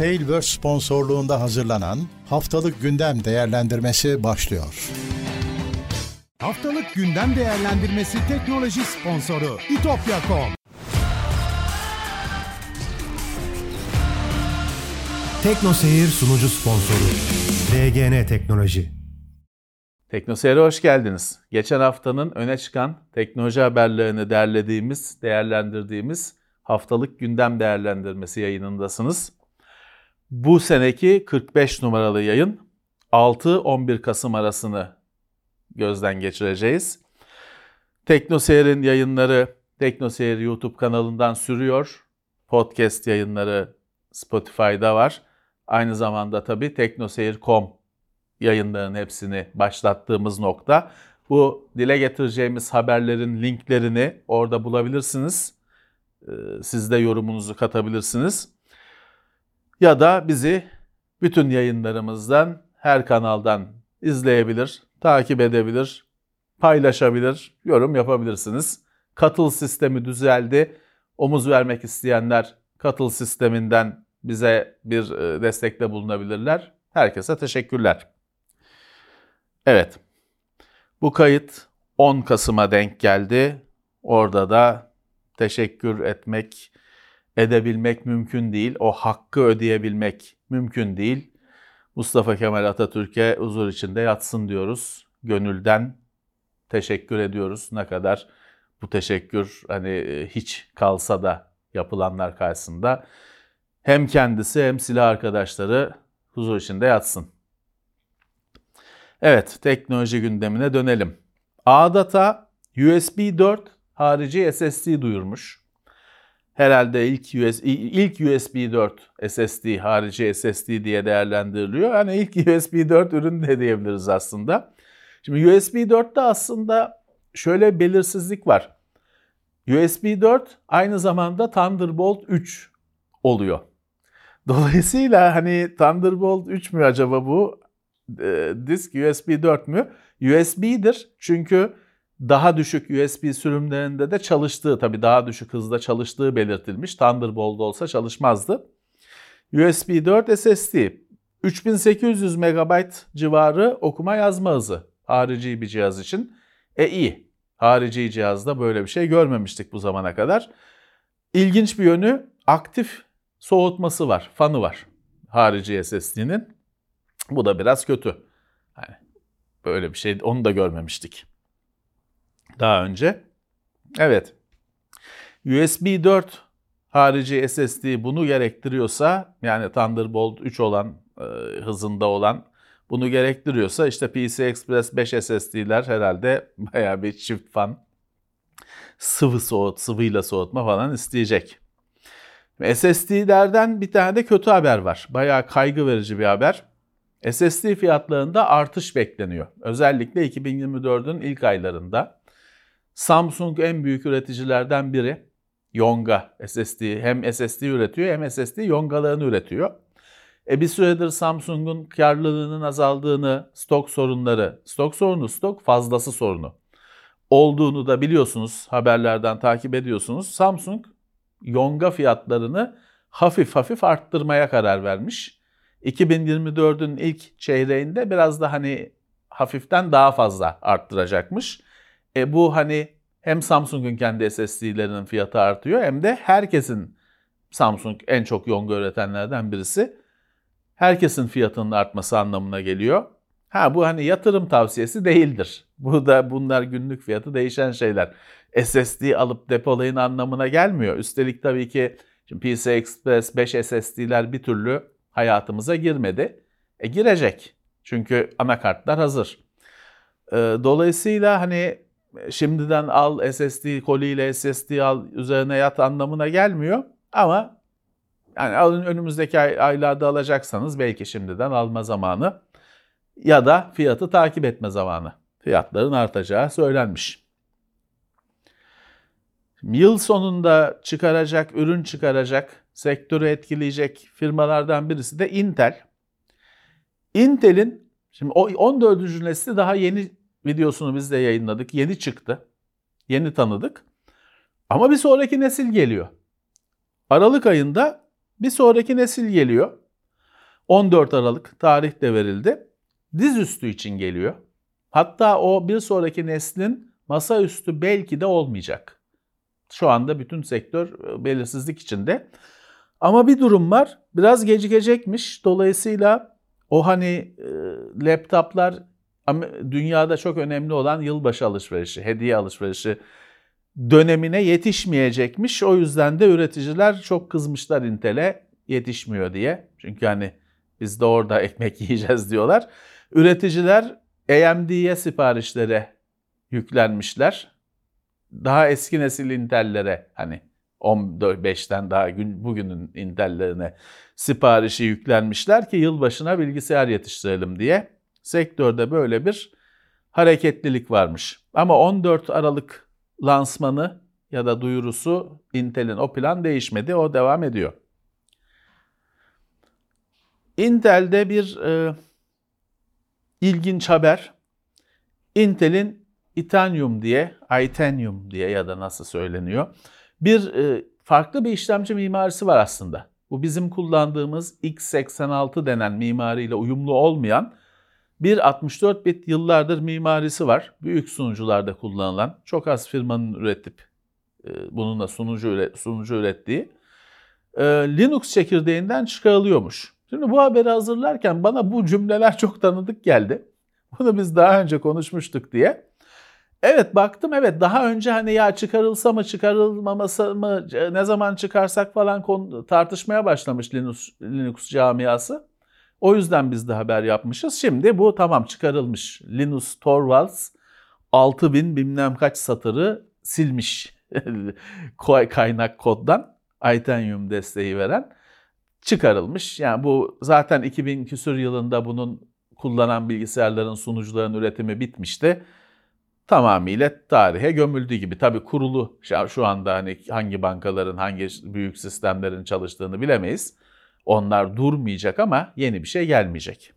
Tailverse sponsorluğunda hazırlanan Haftalık Gündem Değerlendirmesi başlıyor. Haftalık gündem değerlendirmesi teknoloji sponsoru itopya.com Tekno Seyir sunucu sponsoru DGN Teknoloji Teknoseyir'e hoş geldiniz. Geçen haftanın öne çıkan teknoloji haberlerini derlediğimiz, değerlendirdiğimiz haftalık gündem değerlendirmesi yayınındasınız. Bu seneki 45 numaralı yayın 6-11 Kasım arasını gözden geçireceğiz. Teknoseyir'in yayınları Teknoseyir YouTube kanalından sürüyor. Podcast yayınları Spotify'da var. Aynı zamanda tabii teknoseyir.com yayınların hepsini başlattığımız nokta. Bu dile getireceğimiz haberlerin linklerini orada bulabilirsiniz. Ee, siz de yorumunuzu katabilirsiniz. Ya da bizi bütün yayınlarımızdan, her kanaldan izleyebilir, takip edebilir, paylaşabilir, yorum yapabilirsiniz. Katıl sistemi düzeldi. Omuz vermek isteyenler katıl sisteminden bize bir e, destekte bulunabilirler. Herkese teşekkürler. Evet. Bu kayıt 10 Kasım'a denk geldi. Orada da teşekkür etmek, edebilmek mümkün değil. O hakkı ödeyebilmek mümkün değil. Mustafa Kemal Atatürk'e huzur içinde yatsın diyoruz. Gönülden teşekkür ediyoruz. Ne kadar bu teşekkür hani e, hiç kalsa da yapılanlar karşısında hem kendisi hem silah arkadaşları huzur içinde yatsın. Evet, teknoloji gündemine dönelim. ADATA USB 4 harici SSD duyurmuş. Herhalde ilk USB, ilk USB 4 SSD harici SSD diye değerlendiriliyor. Yani ilk USB 4 ürün de diyebiliriz aslında. Şimdi USB 4'te aslında şöyle belirsizlik var. USB 4 aynı zamanda Thunderbolt 3 oluyor. Dolayısıyla hani Thunderbolt 3 mü acaba bu? E, disk USB 4 mü? USB'dir çünkü daha düşük USB sürümlerinde de çalıştığı, tabi daha düşük hızda çalıştığı belirtilmiş. Thunderbolt olsa çalışmazdı. USB 4 SSD 3800 MB civarı okuma yazma hızı harici bir cihaz için. E iyi. Harici cihazda böyle bir şey görmemiştik bu zamana kadar. İlginç bir yönü aktif soğutması var, fanı var harici SSD'nin. Bu da biraz kötü. Yani böyle bir şey onu da görmemiştik daha önce. Evet. USB 4 harici SSD bunu gerektiriyorsa yani Thunderbolt 3 olan e, hızında olan bunu gerektiriyorsa işte PCI Express 5 SSD'ler herhalde bayağı bir çift fan sıvı soğut, sıvıyla soğutma falan isteyecek. SSD'lerden bir tane de kötü haber var. Bayağı kaygı verici bir haber. SSD fiyatlarında artış bekleniyor. Özellikle 2024'ün ilk aylarında. Samsung en büyük üreticilerden biri. Yonga SSD hem SSD üretiyor hem SSD yongalarını üretiyor. E bir süredir Samsung'un karlılığının azaldığını, stok sorunları, stok sorunu, stok fazlası sorunu olduğunu da biliyorsunuz, haberlerden takip ediyorsunuz. Samsung yonga fiyatlarını hafif hafif arttırmaya karar vermiş. 2024'ün ilk çeyreğinde biraz da hani hafiften daha fazla arttıracakmış. E bu hani hem Samsung'un kendi SSD'lerinin fiyatı artıyor hem de herkesin Samsung en çok yonga üretenlerden birisi. Herkesin fiyatının artması anlamına geliyor. Ha bu hani yatırım tavsiyesi değildir. Bu da bunlar günlük fiyatı değişen şeyler. SSD alıp depolayın anlamına gelmiyor. Üstelik tabii ki şimdi PCI Express 5 SSD'ler bir türlü hayatımıza girmedi. E girecek. Çünkü anakartlar hazır. E, dolayısıyla hani şimdiden al SSD koliyle SSD al üzerine yat anlamına gelmiyor. Ama yani alın önümüzdeki ay, aylarda alacaksanız belki şimdiden alma zamanı ya da fiyatı takip etme zamanı. Fiyatların artacağı söylenmiş. Yıl sonunda çıkaracak, ürün çıkaracak, sektörü etkileyecek firmalardan birisi de Intel. Intel'in şimdi o 14. nesli daha yeni videosunu biz de yayınladık. Yeni çıktı. Yeni tanıdık. Ama bir sonraki nesil geliyor. Aralık ayında bir sonraki nesil geliyor. 14 Aralık tarih de verildi. Dizüstü için geliyor. Hatta o bir sonraki neslin masaüstü belki de olmayacak. Şu anda bütün sektör e, belirsizlik içinde. Ama bir durum var. Biraz gecikecekmiş. Dolayısıyla o hani e, laptoplar dünyada çok önemli olan yılbaşı alışverişi, hediye alışverişi dönemine yetişmeyecekmiş. O yüzden de üreticiler çok kızmışlar Intel'e yetişmiyor diye. Çünkü hani biz de orada ekmek yiyeceğiz diyorlar. Üreticiler AMD'ye siparişlere yüklenmişler. Daha eski nesil Intel'lere hani 15'ten daha gün, bugünün Intel'lerine siparişi yüklenmişler ki yılbaşına bilgisayar yetiştirelim diye. Sektörde böyle bir hareketlilik varmış. Ama 14 Aralık lansmanı ya da duyurusu Intel'in o plan değişmedi, o devam ediyor. Intel'de bir e, ilginç haber. Intel'in Itanium diye, Itanium diye ya da nasıl söyleniyor. Bir e, farklı bir işlemci mimarisi var aslında. Bu bizim kullandığımız x86 denen mimariyle uyumlu olmayan bir 64 bit yıllardır mimarisi var. Büyük sunucularda kullanılan, çok az firmanın üretip e, bununla sunucu, sunucu ürettiği e, Linux çekirdeğinden çıkarılıyormuş. Şimdi bu haberi hazırlarken bana bu cümleler çok tanıdık geldi. Bunu biz daha önce konuşmuştuk diye. Evet baktım evet daha önce hani ya çıkarılsa mı çıkarılmaması mı ne zaman çıkarsak falan tartışmaya başlamış Linux, Linux camiası. O yüzden biz de haber yapmışız. Şimdi bu tamam çıkarılmış. Linus Torvalds 6000 bilmem kaç satırı silmiş kaynak koddan Itanium desteği veren çıkarılmış. Yani bu zaten 2000 küsur yılında bunun kullanan bilgisayarların sunucuların üretimi bitmişti. Tamamıyla tarihe gömüldüğü gibi. Tabii kurulu şu anda hani hangi bankaların hangi büyük sistemlerin çalıştığını bilemeyiz. Onlar durmayacak ama yeni bir şey gelmeyecek.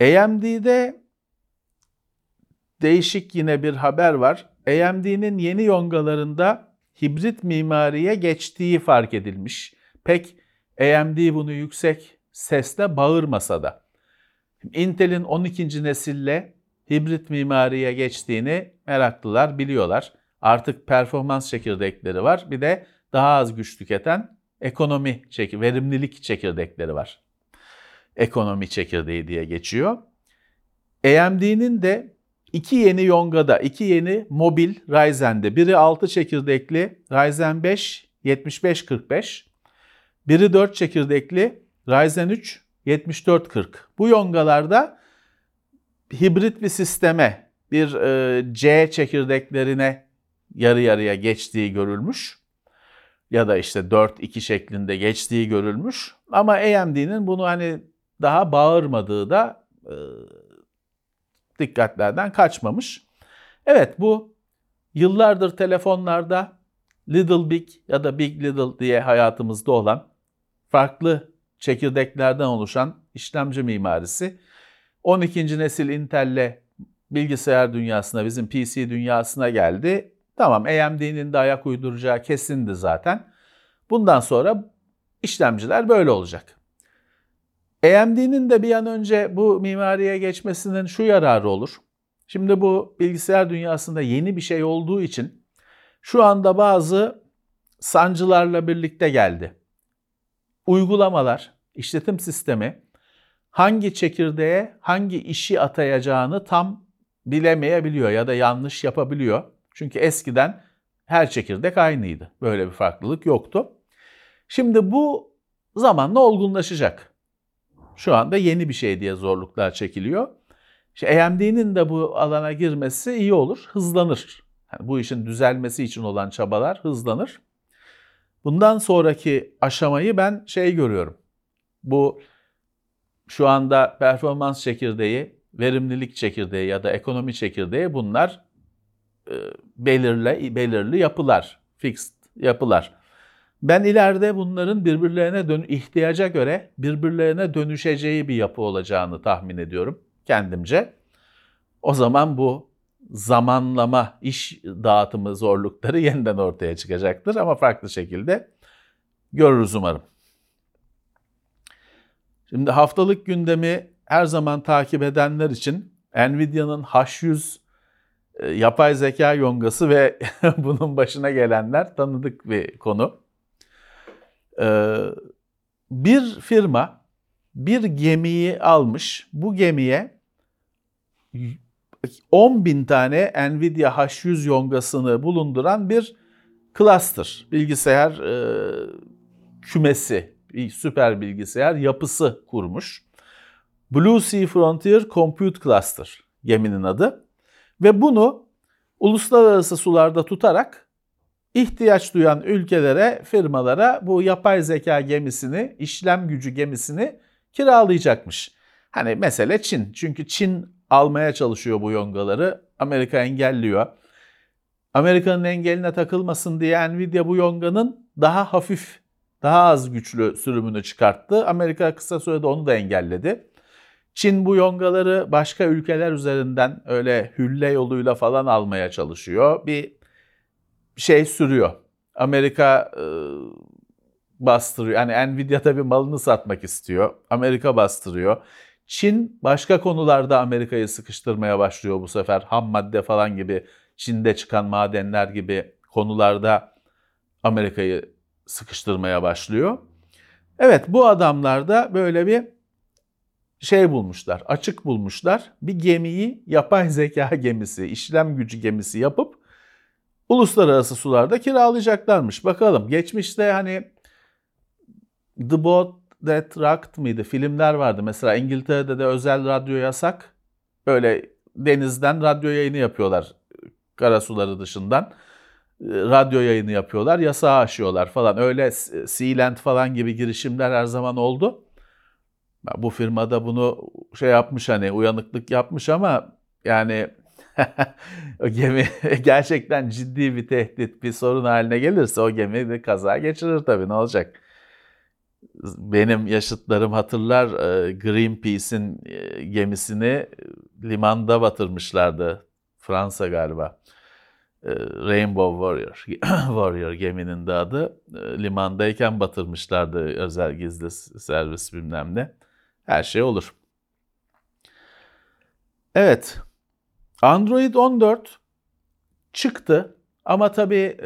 AMD'de değişik yine bir haber var. AMD'nin yeni yongalarında hibrit mimariye geçtiği fark edilmiş. Pek AMD bunu yüksek sesle bağırmasa da. Intel'in 12. nesille hibrit mimariye geçtiğini meraklılar biliyorlar. Artık performans çekirdekleri var. Bir de daha az güç tüketen ekonomi, çek verimlilik çekirdekleri var. Ekonomi çekirdeği diye geçiyor. AMD'nin de iki yeni Yonga'da, iki yeni mobil Ryzen'de. Biri 6 çekirdekli Ryzen 5 7545. Biri 4 çekirdekli Ryzen 3 7440. Bu Yonga'larda hibrit bir sisteme, bir e, C çekirdeklerine yarı yarıya geçtiği görülmüş ya da işte 4-2 şeklinde geçtiği görülmüş. Ama AMD'nin bunu hani daha bağırmadığı da e, dikkatlerden kaçmamış. Evet bu yıllardır telefonlarda Little Big ya da Big Little diye hayatımızda olan farklı çekirdeklerden oluşan işlemci mimarisi 12. nesil Intel'le bilgisayar dünyasına, bizim PC dünyasına geldi. Tamam AMD'nin de ayak uyduracağı kesindi zaten. Bundan sonra işlemciler böyle olacak. AMD'nin de bir an önce bu mimariye geçmesinin şu yararı olur. Şimdi bu bilgisayar dünyasında yeni bir şey olduğu için şu anda bazı sancılarla birlikte geldi. Uygulamalar, işletim sistemi hangi çekirdeğe hangi işi atayacağını tam bilemeyebiliyor ya da yanlış yapabiliyor. Çünkü eskiden her çekirdek aynıydı. Böyle bir farklılık yoktu. Şimdi bu zamanla olgunlaşacak. Şu anda yeni bir şey diye zorluklar çekiliyor. İşte AMD'nin de bu alana girmesi iyi olur, hızlanır. Yani bu işin düzelmesi için olan çabalar hızlanır. Bundan sonraki aşamayı ben şey görüyorum. Bu şu anda performans çekirdeği, verimlilik çekirdeği ya da ekonomi çekirdeği bunlar belirli belirli yapılar, fixed yapılar. Ben ileride bunların birbirlerine dön ihtiyaca göre birbirlerine dönüşeceği bir yapı olacağını tahmin ediyorum kendimce. O zaman bu zamanlama, iş dağıtımı zorlukları yeniden ortaya çıkacaktır ama farklı şekilde görürüz umarım. Şimdi haftalık gündemi her zaman takip edenler için Nvidia'nın H100 e, yapay zeka yongası ve bunun başına gelenler tanıdık bir konu. Ee, bir firma bir gemiyi almış. Bu gemiye 10 bin tane Nvidia H100 yongasını bulunduran bir cluster, bilgisayar e, kümesi, bir süper bilgisayar yapısı kurmuş. Blue Sea Frontier Compute Cluster geminin adı. Ve bunu uluslararası sularda tutarak ihtiyaç duyan ülkelere, firmalara bu yapay zeka gemisini, işlem gücü gemisini kiralayacakmış. Hani mesele Çin. Çünkü Çin almaya çalışıyor bu yongaları. Amerika engelliyor. Amerika'nın engeline takılmasın diye Nvidia bu yonganın daha hafif, daha az güçlü sürümünü çıkarttı. Amerika kısa sürede onu da engelledi. Çin bu yongaları başka ülkeler üzerinden öyle hülle yoluyla falan almaya çalışıyor. Bir şey sürüyor. Amerika e, bastırıyor. Yani Nvidia tabii malını satmak istiyor. Amerika bastırıyor. Çin başka konularda Amerika'yı sıkıştırmaya başlıyor bu sefer. Ham madde falan gibi, Çin'de çıkan madenler gibi konularda Amerika'yı sıkıştırmaya başlıyor. Evet bu adamlar da böyle bir şey bulmuşlar, açık bulmuşlar. Bir gemiyi yapay zeka gemisi, işlem gücü gemisi yapıp uluslararası sularda kiralayacaklarmış. Bakalım geçmişte hani The Boat That Rocked mıydı? Filmler vardı. Mesela İngiltere'de de özel radyo yasak. Böyle denizden radyo yayını yapıyorlar. Karasuları dışından. Radyo yayını yapıyorlar. Yasağı aşıyorlar falan. Öyle Sealand falan gibi girişimler her zaman oldu. Bu firmada bunu şey yapmış hani uyanıklık yapmış ama yani o gemi gerçekten ciddi bir tehdit, bir sorun haline gelirse o gemi bir kaza geçirir tabii ne olacak? benim yaşıtlarım hatırlar e, Greenpeace'in e, gemisini limanda batırmışlardı. Fransa galiba. E, Rainbow Warrior, Warrior geminin de adı. Limandayken batırmışlardı özel gizli servis bilmem ne. Her şey olur. Evet. Android 14 çıktı ama tabii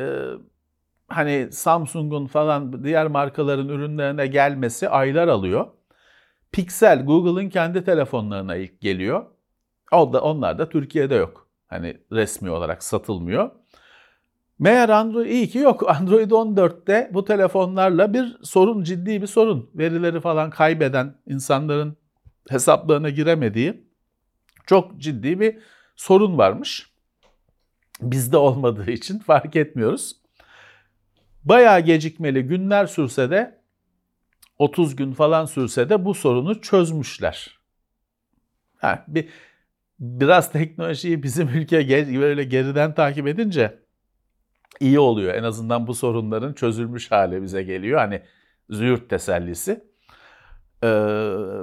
hani Samsung'un falan diğer markaların ürünlerine gelmesi aylar alıyor. Pixel Google'ın kendi telefonlarına ilk geliyor. O da onlar da Türkiye'de yok. Hani resmi olarak satılmıyor. Meğer Android iyi ki yok. Android 14'te bu telefonlarla bir sorun, ciddi bir sorun. Verileri falan kaybeden insanların hesaplarına giremediği çok ciddi bir sorun varmış. Bizde olmadığı için fark etmiyoruz. Bayağı gecikmeli günler sürse de 30 gün falan sürse de bu sorunu çözmüşler. Ha, bir biraz teknolojiyi bizim ülke böyle geriden takip edince iyi oluyor. En azından bu sorunların çözülmüş hali bize geliyor. Hani züğürt tesellisi. Ee,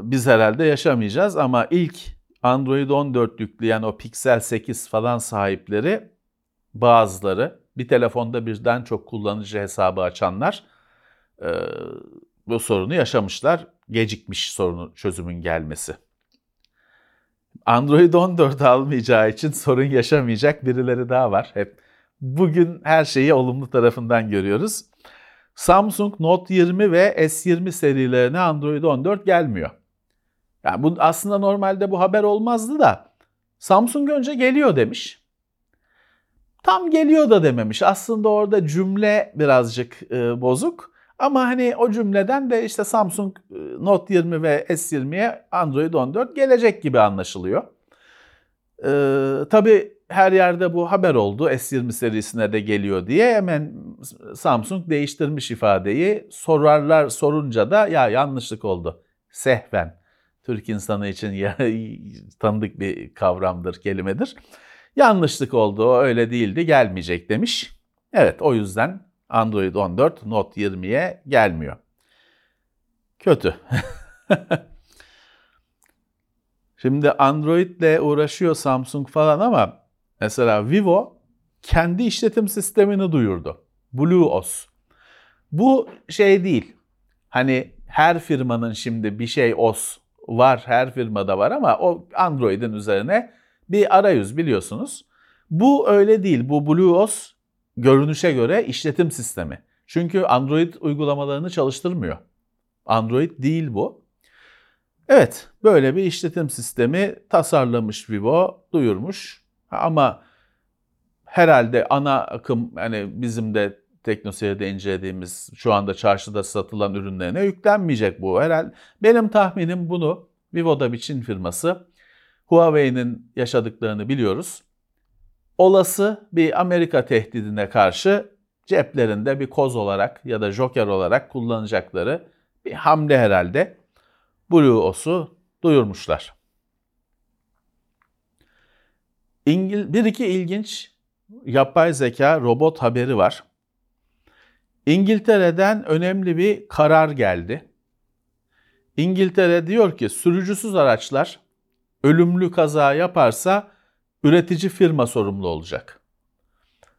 biz herhalde yaşamayacağız ama ilk Android 14 yükleyen o Pixel 8 falan sahipleri bazıları bir telefonda birden çok kullanıcı hesabı açanlar e, bu sorunu yaşamışlar. Gecikmiş sorunun çözümün gelmesi. Android 14 almayacağı için sorun yaşamayacak birileri daha var. Hep bugün her şeyi olumlu tarafından görüyoruz. Samsung Note 20 ve S20 serilerine Android 14 gelmiyor. Yani bu aslında normalde bu haber olmazdı da Samsung önce geliyor demiş. Tam geliyor da dememiş. Aslında orada cümle birazcık e, bozuk. Ama hani o cümleden de işte Samsung e, Note 20 ve S20'ye Android 14 gelecek gibi anlaşılıyor. Ee, tabii her yerde bu haber oldu. S20 serisine de geliyor diye hemen Samsung değiştirmiş ifadeyi. Sorarlar sorunca da ya yanlışlık oldu. Sehven. Türk insanı için ya, tanıdık bir kavramdır, kelimedir. Yanlışlık oldu, öyle değildi, gelmeyecek demiş. Evet, o yüzden Android 14 Note 20'ye gelmiyor. Kötü. Şimdi Android ile uğraşıyor Samsung falan ama mesela Vivo kendi işletim sistemini duyurdu. BlueOS. Bu şey değil. Hani her firmanın şimdi bir şey OS var, her firmada var ama o Android'in üzerine bir arayüz biliyorsunuz. Bu öyle değil. Bu BlueOS görünüşe göre işletim sistemi. Çünkü Android uygulamalarını çalıştırmıyor. Android değil bu. Evet, böyle bir işletim sistemi tasarlamış Vivo, duyurmuş. Ama herhalde ana akım hani bizim de teknoseyirde incelediğimiz şu anda çarşıda satılan ürünlerine yüklenmeyecek bu. Herhalde benim tahminim bunu Vivo'da bir Çin firması Huawei'nin yaşadıklarını biliyoruz. Olası bir Amerika tehdidine karşı ceplerinde bir koz olarak ya da joker olarak kullanacakları bir hamle herhalde. BlueOS'u duyurmuşlar. İngil bir iki ilginç yapay zeka robot haberi var. İngiltere'den önemli bir karar geldi. İngiltere diyor ki sürücüsüz araçlar ölümlü kaza yaparsa üretici firma sorumlu olacak.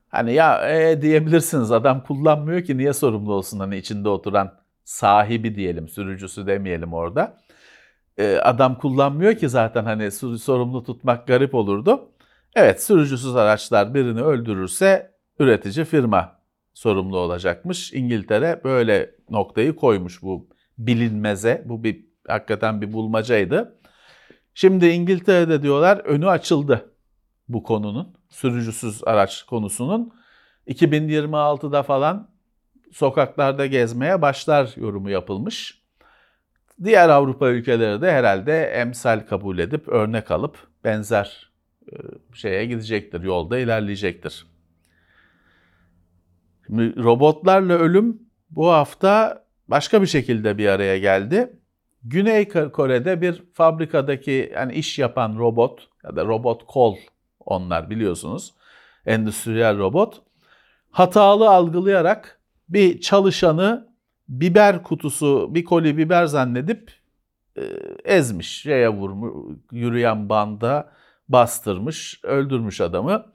Hani ya e, diyebilirsiniz adam kullanmıyor ki niye sorumlu olsun hani içinde oturan sahibi diyelim sürücüsü demeyelim orada. E, adam kullanmıyor ki zaten hani sorumlu tutmak garip olurdu. Evet sürücüsüz araçlar birini öldürürse üretici firma sorumlu olacakmış. İngiltere böyle noktayı koymuş bu bilinmeze. Bu bir hakikaten bir bulmacaydı. Şimdi İngiltere'de diyorlar önü açıldı bu konunun. Sürücüsüz araç konusunun. 2026'da falan sokaklarda gezmeye başlar yorumu yapılmış. Diğer Avrupa ülkeleri de herhalde emsal kabul edip örnek alıp benzer şeye gidecektir, yolda ilerleyecektir. Şimdi robotlarla ölüm bu hafta başka bir şekilde bir araya geldi. Güney Kore'de bir fabrikadaki yani iş yapan robot ya da robot kol onlar biliyorsunuz. Endüstriyel robot hatalı algılayarak bir çalışanı biber kutusu, bir koli biber zannedip e, ezmiş, şeye vurmuş, yürüyen banda bastırmış, öldürmüş adamı.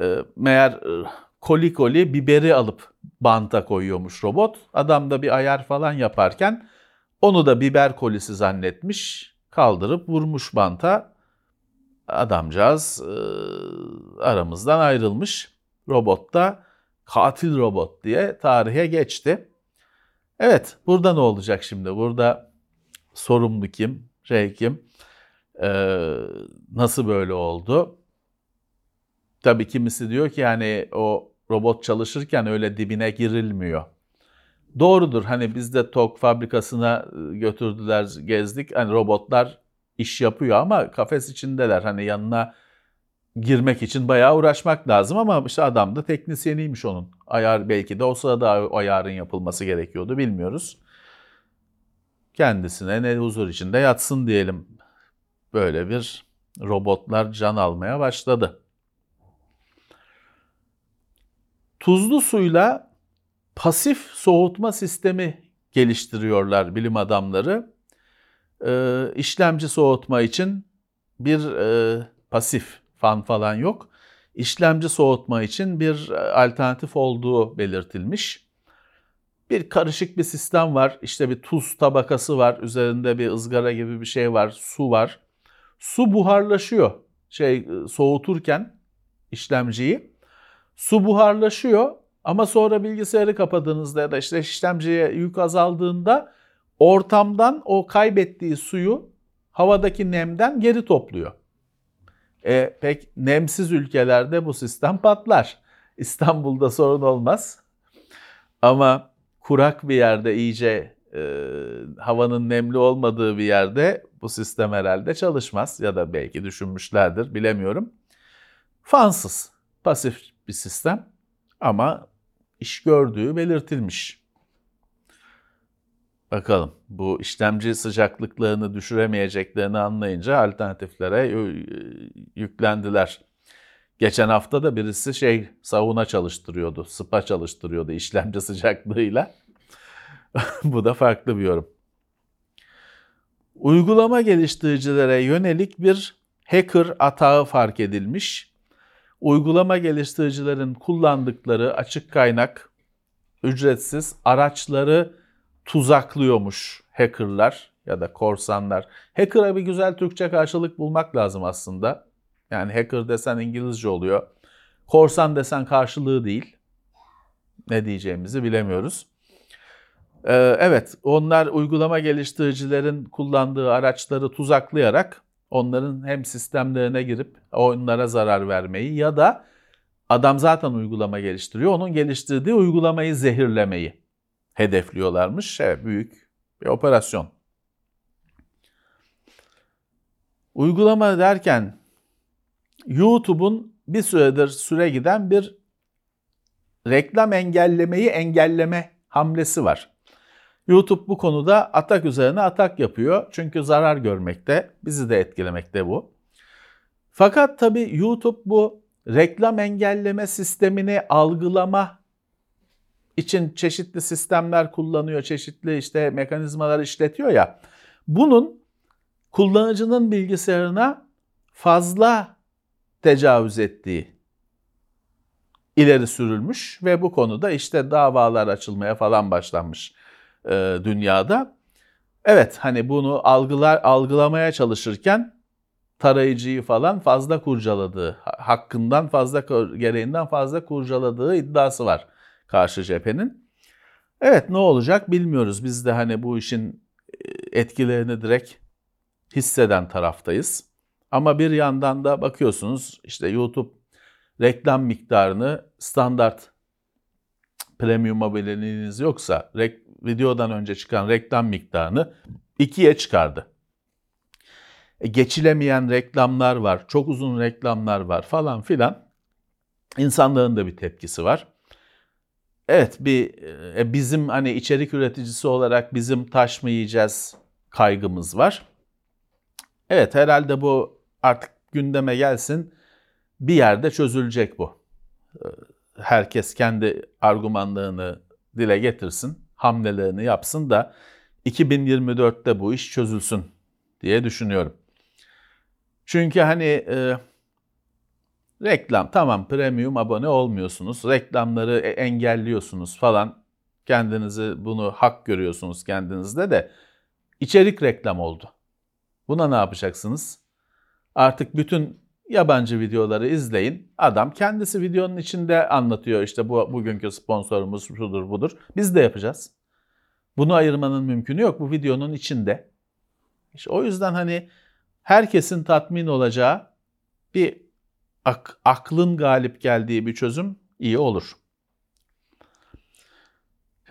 E, meğer e, koli koli biberi alıp banta koyuyormuş robot. Adam da bir ayar falan yaparken onu da biber kolisi zannetmiş, kaldırıp vurmuş banta. Adamcağız e, aramızdan ayrılmış. Robot da katil robot diye tarihe geçti. Evet, burada ne olacak şimdi? Burada sorumlu kim, şey kim, ee, nasıl böyle oldu? Tabii kimisi diyor ki yani o robot çalışırken öyle dibine girilmiyor. Doğrudur. Hani biz de TOK fabrikasına götürdüler, gezdik. Hani robotlar iş yapıyor ama kafes içindeler. Hani yanına girmek için bayağı uğraşmak lazım ama işte adam da teknisyeniymiş onun. Ayar belki de o sırada ayarın yapılması gerekiyordu bilmiyoruz. Kendisine ne huzur içinde yatsın diyelim. Böyle bir robotlar can almaya başladı. Tuzlu suyla pasif soğutma sistemi geliştiriyorlar bilim adamları. Ee, işlemci soğutma için bir e, pasif fan falan yok. İşlemci soğutma için bir e, alternatif olduğu belirtilmiş. Bir karışık bir sistem var. İşte bir tuz tabakası var. Üzerinde bir ızgara gibi bir şey var. Su var. Su buharlaşıyor. Şey e, soğuturken işlemciyi. Su buharlaşıyor ama sonra bilgisayarı kapadığınızda ya da işte işlemciye yük azaldığında ortamdan o kaybettiği suyu havadaki nemden geri topluyor. E, pek nemsiz ülkelerde bu sistem patlar. İstanbul'da sorun olmaz. Ama kurak bir yerde iyice e, havanın nemli olmadığı bir yerde bu sistem herhalde çalışmaz ya da belki düşünmüşlerdir bilemiyorum. Fansız, pasif bir sistem ama iş gördüğü belirtilmiş. Bakalım bu işlemci sıcaklıklarını düşüremeyeceklerini anlayınca alternatiflere yüklendiler. Geçen hafta da birisi şey sauna çalıştırıyordu, spa çalıştırıyordu işlemci sıcaklığıyla. bu da farklı bir yorum. Uygulama geliştiricilere yönelik bir hacker atağı fark edilmiş. Uygulama geliştiricilerin kullandıkları açık kaynak ücretsiz araçları tuzaklıyormuş hackerlar ya da korsanlar. Hacker'a bir güzel Türkçe karşılık bulmak lazım aslında. Yani hacker desen İngilizce oluyor. Korsan desen karşılığı değil. Ne diyeceğimizi bilemiyoruz. Ee, evet, onlar uygulama geliştiricilerin kullandığı araçları tuzaklayarak onların hem sistemlerine girip onlara zarar vermeyi ya da adam zaten uygulama geliştiriyor, onun geliştirdiği uygulamayı zehirlemeyi hedefliyorlarmış. Evet, büyük bir operasyon. Uygulama derken YouTube'un bir süredir süre giden bir reklam engellemeyi engelleme hamlesi var. YouTube bu konuda atak üzerine atak yapıyor. Çünkü zarar görmekte, bizi de etkilemekte bu. Fakat tabii YouTube bu reklam engelleme sistemini algılama için çeşitli sistemler kullanıyor, çeşitli işte mekanizmalar işletiyor ya. Bunun kullanıcının bilgisayarına fazla tecavüz ettiği ileri sürülmüş ve bu konuda işte davalar açılmaya falan başlanmış e, dünyada. Evet hani bunu algılar algılamaya çalışırken tarayıcıyı falan fazla kurcaladığı, hakkından fazla gereğinden fazla kurcaladığı iddiası var karşı cephenin. Evet ne olacak bilmiyoruz. Biz de hani bu işin e, etkilerini direkt hisseden taraftayız. Ama bir yandan da bakıyorsunuz işte YouTube reklam miktarını standart premium aboneliğiniz yoksa videodan önce çıkan reklam miktarını ikiye çıkardı. E, geçilemeyen reklamlar var, çok uzun reklamlar var falan filan. İnsanların da bir tepkisi var. Evet bir e, bizim hani içerik üreticisi olarak bizim taş mı yiyeceğiz kaygımız var. Evet herhalde bu artık gündeme gelsin bir yerde çözülecek bu. Herkes kendi argümanlarını dile getirsin, hamlelerini yapsın da 2024'te bu iş çözülsün diye düşünüyorum. Çünkü hani e, reklam tamam premium abone olmuyorsunuz, reklamları e, engelliyorsunuz falan. Kendinizi bunu hak görüyorsunuz kendinizde de içerik reklam oldu. Buna ne yapacaksınız? Artık bütün yabancı videoları izleyin. Adam kendisi videonun içinde anlatıyor işte bu bugünkü sponsorumuz şudur budur. Biz de yapacağız. Bunu ayırmanın mümkünü yok. Bu videonun içinde. İşte o yüzden hani herkesin tatmin olacağı bir ak- aklın galip geldiği bir çözüm iyi olur.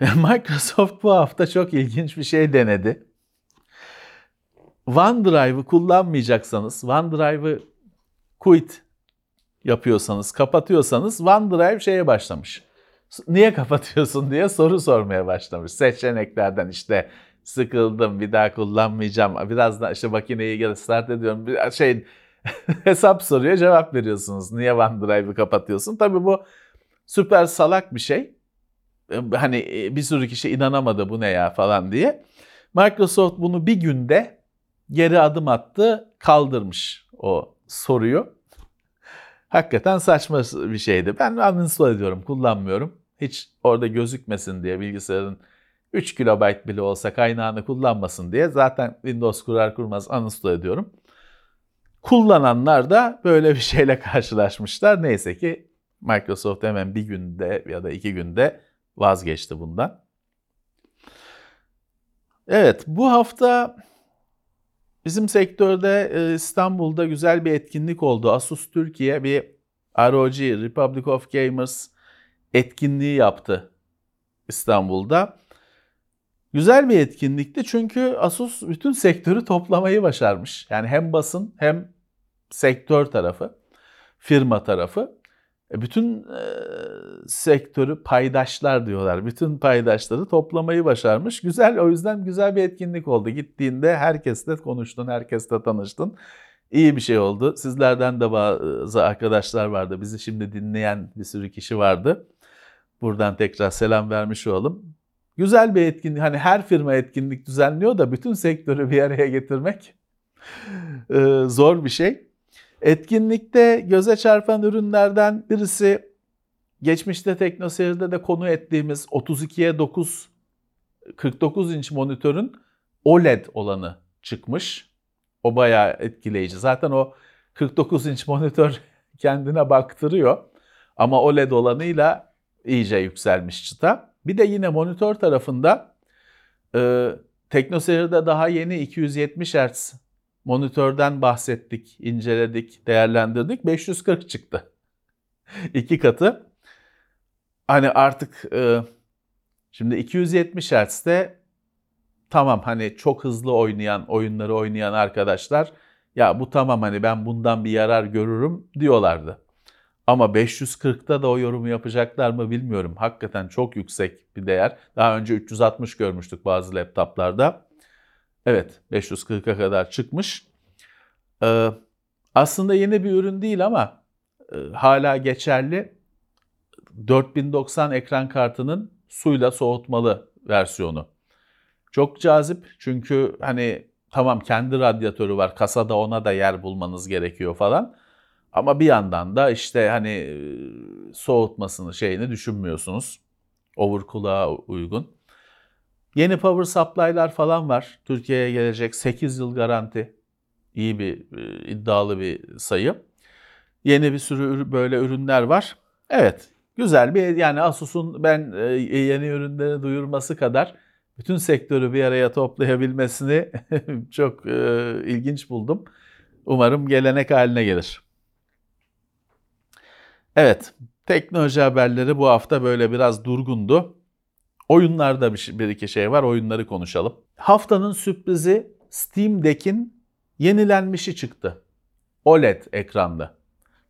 Microsoft bu hafta çok ilginç bir şey denedi. OneDrive'ı kullanmayacaksanız, OneDrive'ı quit yapıyorsanız, kapatıyorsanız OneDrive şeye başlamış. Niye kapatıyorsun diye soru sormaya başlamış. Seçeneklerden işte sıkıldım bir daha kullanmayacağım. Biraz da işte makineyi start ediyorum. Bir şey hesap soruyor cevap veriyorsunuz. Niye OneDrive'ı kapatıyorsun? Tabii bu süper salak bir şey. Hani bir sürü kişi inanamadı bu ne ya falan diye. Microsoft bunu bir günde geri adım attı, kaldırmış o soruyu. Hakikaten saçma bir şeydi. Ben uninstall ediyorum, kullanmıyorum. Hiç orada gözükmesin diye bilgisayarın 3 KB bile olsa kaynağını kullanmasın diye zaten Windows kurar kurmaz uninstall ediyorum. Kullananlar da böyle bir şeyle karşılaşmışlar. Neyse ki Microsoft hemen bir günde ya da iki günde vazgeçti bundan. Evet bu hafta Bizim sektörde e, İstanbul'da güzel bir etkinlik oldu. Asus Türkiye bir ROG, Republic of Gamers etkinliği yaptı İstanbul'da. Güzel bir etkinlikti çünkü Asus bütün sektörü toplamayı başarmış. Yani hem basın hem sektör tarafı, firma tarafı. E, bütün e, sektörü paydaşlar diyorlar. Bütün paydaşları toplamayı başarmış. Güzel o yüzden güzel bir etkinlik oldu. Gittiğinde herkesle konuştun, herkesle tanıştın. İyi bir şey oldu. Sizlerden de bazı arkadaşlar vardı. Bizi şimdi dinleyen bir sürü kişi vardı. Buradan tekrar selam vermiş olalım. Güzel bir etkinlik. Hani her firma etkinlik düzenliyor da bütün sektörü bir araya getirmek e, zor bir şey. Etkinlikte göze çarpan ürünlerden birisi geçmişte TeknoSeyir'de de konu ettiğimiz 32'ye 9 49 inç monitörün OLED olanı çıkmış. O bayağı etkileyici. Zaten o 49 inç monitör kendine baktırıyor. Ama OLED olanıyla iyice yükselmiş çıta. Bir de yine monitör tarafında e, TeknoSeyir'de daha yeni 270 Hz monitörden bahsettik, inceledik, değerlendirdik. 540 çıktı. İki katı. Hani artık e, şimdi 270 Hz'de tamam hani çok hızlı oynayan, oyunları oynayan arkadaşlar ya bu tamam hani ben bundan bir yarar görürüm diyorlardı. Ama 540'ta da o yorumu yapacaklar mı bilmiyorum. Hakikaten çok yüksek bir değer. Daha önce 360 görmüştük bazı laptoplarda. Evet 540'a kadar çıkmış. Ee, aslında yeni bir ürün değil ama e, hala geçerli. 4090 ekran kartının suyla soğutmalı versiyonu. Çok cazip çünkü hani tamam kendi radyatörü var kasada ona da yer bulmanız gerekiyor falan. Ama bir yandan da işte hani e, soğutmasını şeyini düşünmüyorsunuz. Overclock'a uygun. Yeni power supply'lar falan var. Türkiye'ye gelecek 8 yıl garanti. İyi bir e, iddialı bir sayı. Yeni bir sürü böyle ürünler var. Evet, güzel bir yani Asus'un ben e, yeni ürünleri duyurması kadar bütün sektörü bir araya toplayabilmesini çok ilginç buldum. Umarım gelenek haline gelir. Evet, teknoloji haberleri bu hafta böyle biraz durgundu. Oyunlarda bir, şey, bir iki şey var, oyunları konuşalım. Haftanın sürprizi Steam Deck'in yenilenmişi çıktı. OLED ekranda.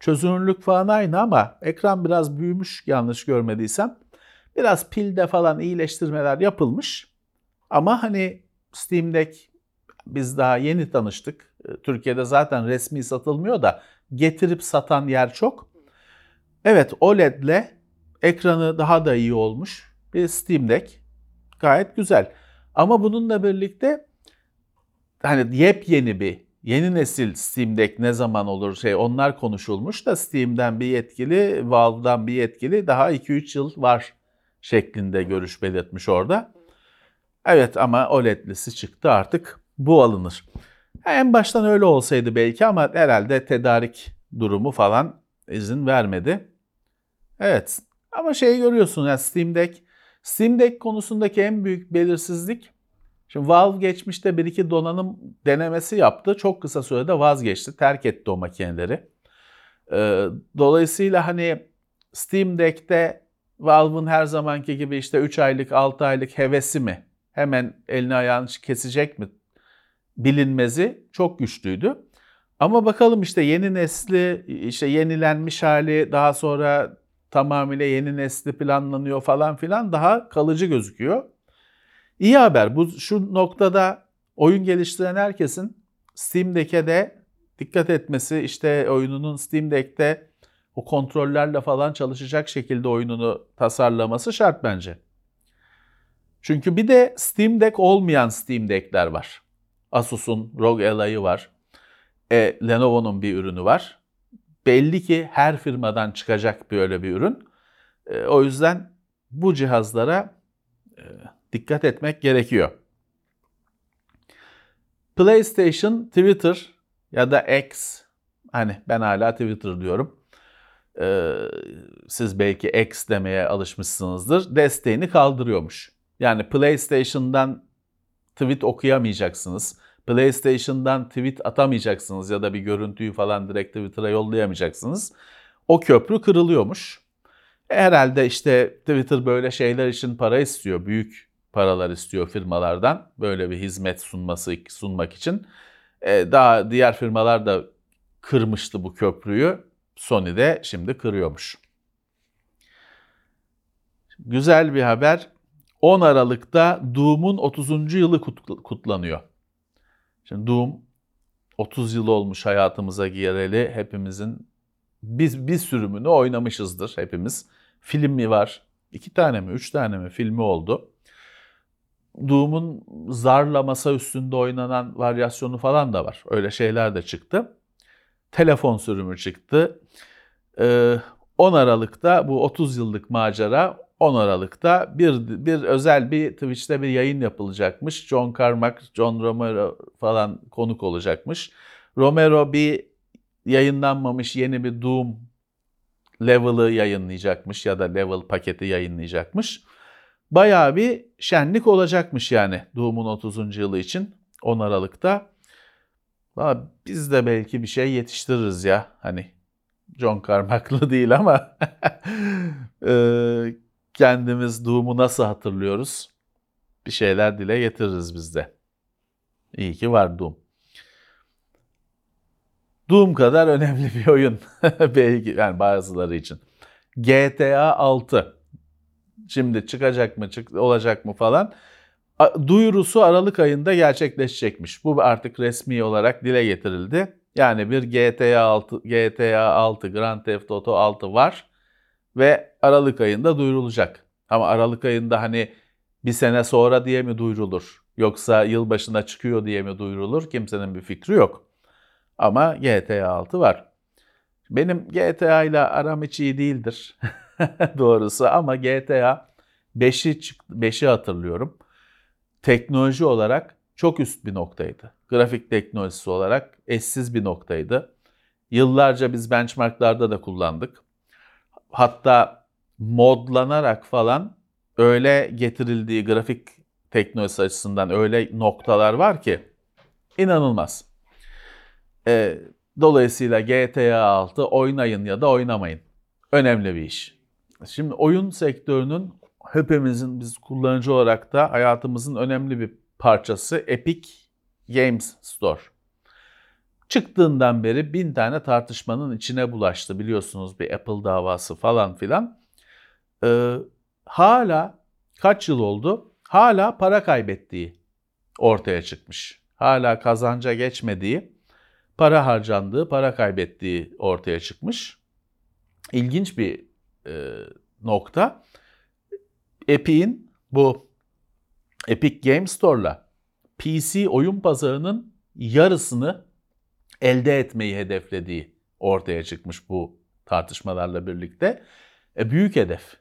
Çözünürlük falan aynı ama ekran biraz büyümüş yanlış görmediysem. Biraz pilde falan iyileştirmeler yapılmış. Ama hani Steam Deck biz daha yeni tanıştık. Türkiye'de zaten resmi satılmıyor da getirip satan yer çok. Evet OLED'le ekranı daha da iyi olmuş bir Steam Deck. Gayet güzel. Ama bununla birlikte hani yepyeni bir yeni nesil Steam Deck ne zaman olur şey onlar konuşulmuş da Steam'den bir yetkili, Valve'dan bir yetkili daha 2-3 yıl var şeklinde görüş belirtmiş orada. Evet ama OLED'lisi çıktı artık bu alınır. En baştan öyle olsaydı belki ama herhalde tedarik durumu falan izin vermedi. Evet ama şeyi görüyorsun ya yani Steam Deck. Steam Deck konusundaki en büyük belirsizlik Şimdi Valve geçmişte bir iki donanım denemesi yaptı. Çok kısa sürede vazgeçti. Terk etti o makineleri. Ee, dolayısıyla hani Steam Deck'te Valve'ın her zamanki gibi işte 3 aylık 6 aylık hevesi mi? Hemen elini ayağını kesecek mi? Bilinmezi çok güçlüydü. Ama bakalım işte yeni nesli, işte yenilenmiş hali, daha sonra tamamıyla yeni nesli planlanıyor falan filan daha kalıcı gözüküyor. İyi haber. Bu şu noktada oyun geliştiren herkesin Steam Deck'e de dikkat etmesi, işte oyununun Steam Deck'te o kontrollerle falan çalışacak şekilde oyununu tasarlaması şart bence. Çünkü bir de Steam Deck olmayan Steam Deck'ler var. Asus'un ROG Ally var. E, Lenovo'nun bir ürünü var. Belli ki her firmadan çıkacak böyle bir ürün. E, o yüzden bu cihazlara e, dikkat etmek gerekiyor. PlayStation, Twitter ya da X, hani ben hala Twitter diyorum. Ee, siz belki X demeye alışmışsınızdır. Desteğini kaldırıyormuş. Yani PlayStation'dan tweet okuyamayacaksınız. PlayStation'dan tweet atamayacaksınız ya da bir görüntüyü falan direkt Twitter'a yollayamayacaksınız. O köprü kırılıyormuş. Herhalde işte Twitter böyle şeyler için para istiyor. Büyük paralar istiyor firmalardan böyle bir hizmet sunması sunmak için. Ee, daha diğer firmalar da kırmıştı bu köprüyü. Sony de şimdi kırıyormuş. Güzel bir haber. 10 Aralık'ta Doom'un 30. yılı kutlanıyor. Şimdi Doom 30 yıl olmuş hayatımıza gireli. Hepimizin biz bir sürümünü oynamışızdır hepimiz. Filmi var. iki tane mi, üç tane mi filmi oldu. Doom'un zarla masa üstünde oynanan varyasyonu falan da var. Öyle şeyler de çıktı. Telefon sürümü çıktı. Ee, 10 Aralık'ta bu 30 yıllık macera 10 Aralık'ta bir, bir özel bir Twitch'te bir yayın yapılacakmış. John Carmack, John Romero falan konuk olacakmış. Romero bir yayınlanmamış yeni bir Doom level'ı yayınlayacakmış ya da level paketi yayınlayacakmış. Bayağı bir şenlik olacakmış yani Doom'un 30. yılı için 10 Aralık'ta. Valla biz de belki bir şey yetiştiririz ya. Hani John Carmack'lı değil ama kendimiz Doom'u nasıl hatırlıyoruz? Bir şeyler dile getiririz biz de. İyi ki var Doom. Doom kadar önemli bir oyun belki yani bazıları için. GTA 6 şimdi çıkacak mı çık olacak mı falan duyurusu Aralık ayında gerçekleşecekmiş. Bu artık resmi olarak dile getirildi. Yani bir GTA 6 GTA 6 Grand Theft Auto 6 var ve Aralık ayında duyurulacak. Ama Aralık ayında hani bir sene sonra diye mi duyurulur? Yoksa yılbaşına çıkıyor diye mi duyurulur? Kimsenin bir fikri yok. Ama GTA 6 var. Benim GTA ile aram hiç iyi değildir doğrusu ama GTA 5'i 5'i hatırlıyorum. Teknoloji olarak çok üst bir noktaydı. Grafik teknolojisi olarak eşsiz bir noktaydı. Yıllarca biz benchmarklarda da kullandık. Hatta modlanarak falan öyle getirildiği grafik teknolojisi açısından öyle noktalar var ki inanılmaz. E, dolayısıyla GTA 6 oynayın ya da oynamayın. Önemli bir iş. Şimdi oyun sektörünün hepimizin biz kullanıcı olarak da hayatımızın önemli bir parçası Epic Games Store. Çıktığından beri bin tane tartışmanın içine bulaştı biliyorsunuz bir Apple davası falan filan. Ee, hala kaç yıl oldu? Hala para kaybettiği ortaya çıkmış. Hala kazanca geçmediği, para harcandığı, para kaybettiği ortaya çıkmış. İlginç bir e, nokta. Epic'in bu Epic Game Store'la PC oyun pazarının yarısını elde etmeyi hedeflediği ortaya çıkmış bu tartışmalarla birlikte. E, büyük hedef.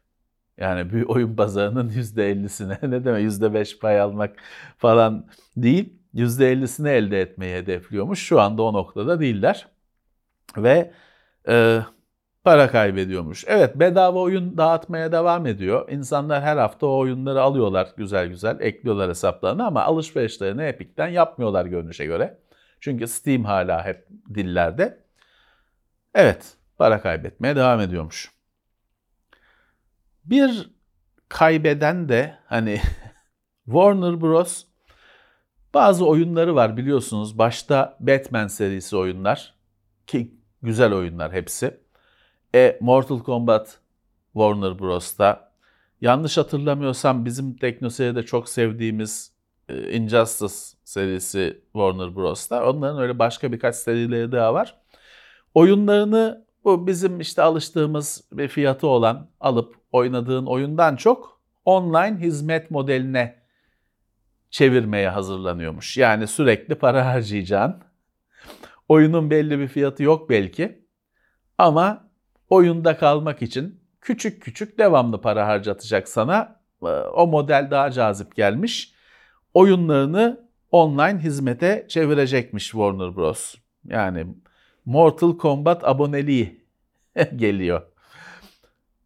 Yani bir oyun pazarının %50'sine ne demek %5 pay almak falan değil. %50'sini elde etmeyi hedefliyormuş. Şu anda o noktada değiller. Ve e, para kaybediyormuş. Evet bedava oyun dağıtmaya devam ediyor. İnsanlar her hafta o oyunları alıyorlar güzel güzel ekliyorlar hesaplarına ama alışverişlerini Epic'ten yapmıyorlar görünüşe göre. Çünkü Steam hala hep dillerde. Evet para kaybetmeye devam ediyormuş. Bir kaybeden de hani Warner Bros. Bazı oyunları var biliyorsunuz. Başta Batman serisi oyunlar ki güzel oyunlar hepsi. E Mortal Kombat Warner Bros'ta. Yanlış hatırlamıyorsam bizim TeknoSeyir'de çok sevdiğimiz Injustice serisi Warner Bros'ta. Onların öyle başka birkaç serileri daha var. Oyunlarını bu bizim işte alıştığımız bir fiyatı olan alıp oynadığın oyundan çok online hizmet modeline çevirmeye hazırlanıyormuş. Yani sürekli para harcayacağın. Oyunun belli bir fiyatı yok belki. Ama oyunda kalmak için küçük küçük devamlı para harcatacak sana. Ee, o model daha cazip gelmiş. Oyunlarını online hizmete çevirecekmiş Warner Bros. Yani Mortal Kombat aboneliği geliyor.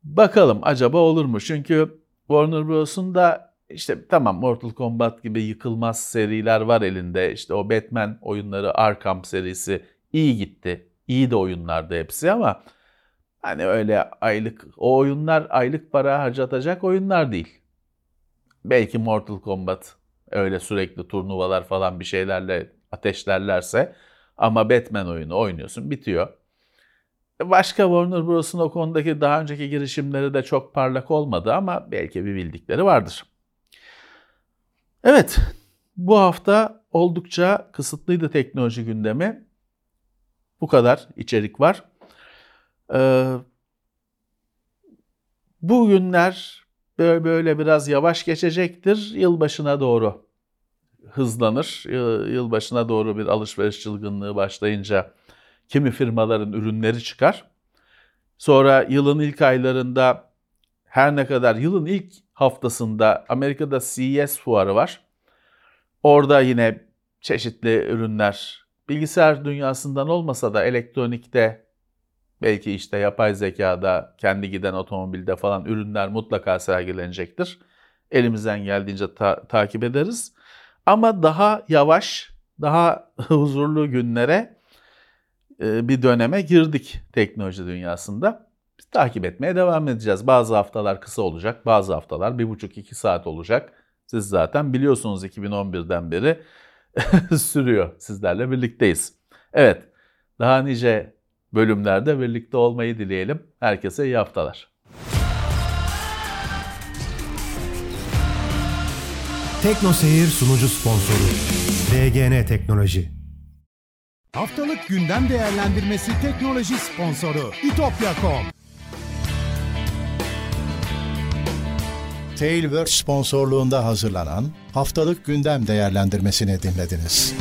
Bakalım acaba olur mu? Çünkü Warner Bros'un da işte tamam Mortal Kombat gibi yıkılmaz seriler var elinde. İşte o Batman oyunları Arkham serisi iyi gitti. İyi de oyunlardı hepsi ama Hani öyle aylık, o oyunlar aylık para harcatacak oyunlar değil. Belki Mortal Kombat öyle sürekli turnuvalar falan bir şeylerle ateşlerlerse ama Batman oyunu oynuyorsun bitiyor. Başka Warner Bros'un o konudaki daha önceki girişimleri de çok parlak olmadı ama belki bir bildikleri vardır. Evet, bu hafta oldukça kısıtlıydı teknoloji gündemi. Bu kadar içerik var. Ee, bu günler böyle, böyle biraz yavaş geçecektir. Yılbaşına doğru hızlanır. Yılbaşına doğru bir alışveriş çılgınlığı başlayınca kimi firmaların ürünleri çıkar. Sonra yılın ilk aylarında her ne kadar yılın ilk haftasında Amerika'da CES fuarı var. Orada yine çeşitli ürünler bilgisayar dünyasından olmasa da elektronikte belki işte yapay zekada, kendi giden otomobilde falan ürünler mutlaka sergilenecektir. Elimizden geldiğince ta- takip ederiz. Ama daha yavaş, daha huzurlu günlere e, bir döneme girdik teknoloji dünyasında. Biz takip etmeye devam edeceğiz. Bazı haftalar kısa olacak, bazı haftalar bir buçuk iki saat olacak. Siz zaten biliyorsunuz 2011'den beri sürüyor. Sizlerle birlikteyiz. Evet, daha nice bölümlerde birlikte olmayı dileyelim. Herkese iyi haftalar. Tekno Seyir sunucu sponsoru DGN Teknoloji. Haftalık gündem değerlendirmesi teknoloji sponsoru itopya.com Tailwords sponsorluğunda hazırlanan haftalık gündem değerlendirmesini dinlediniz.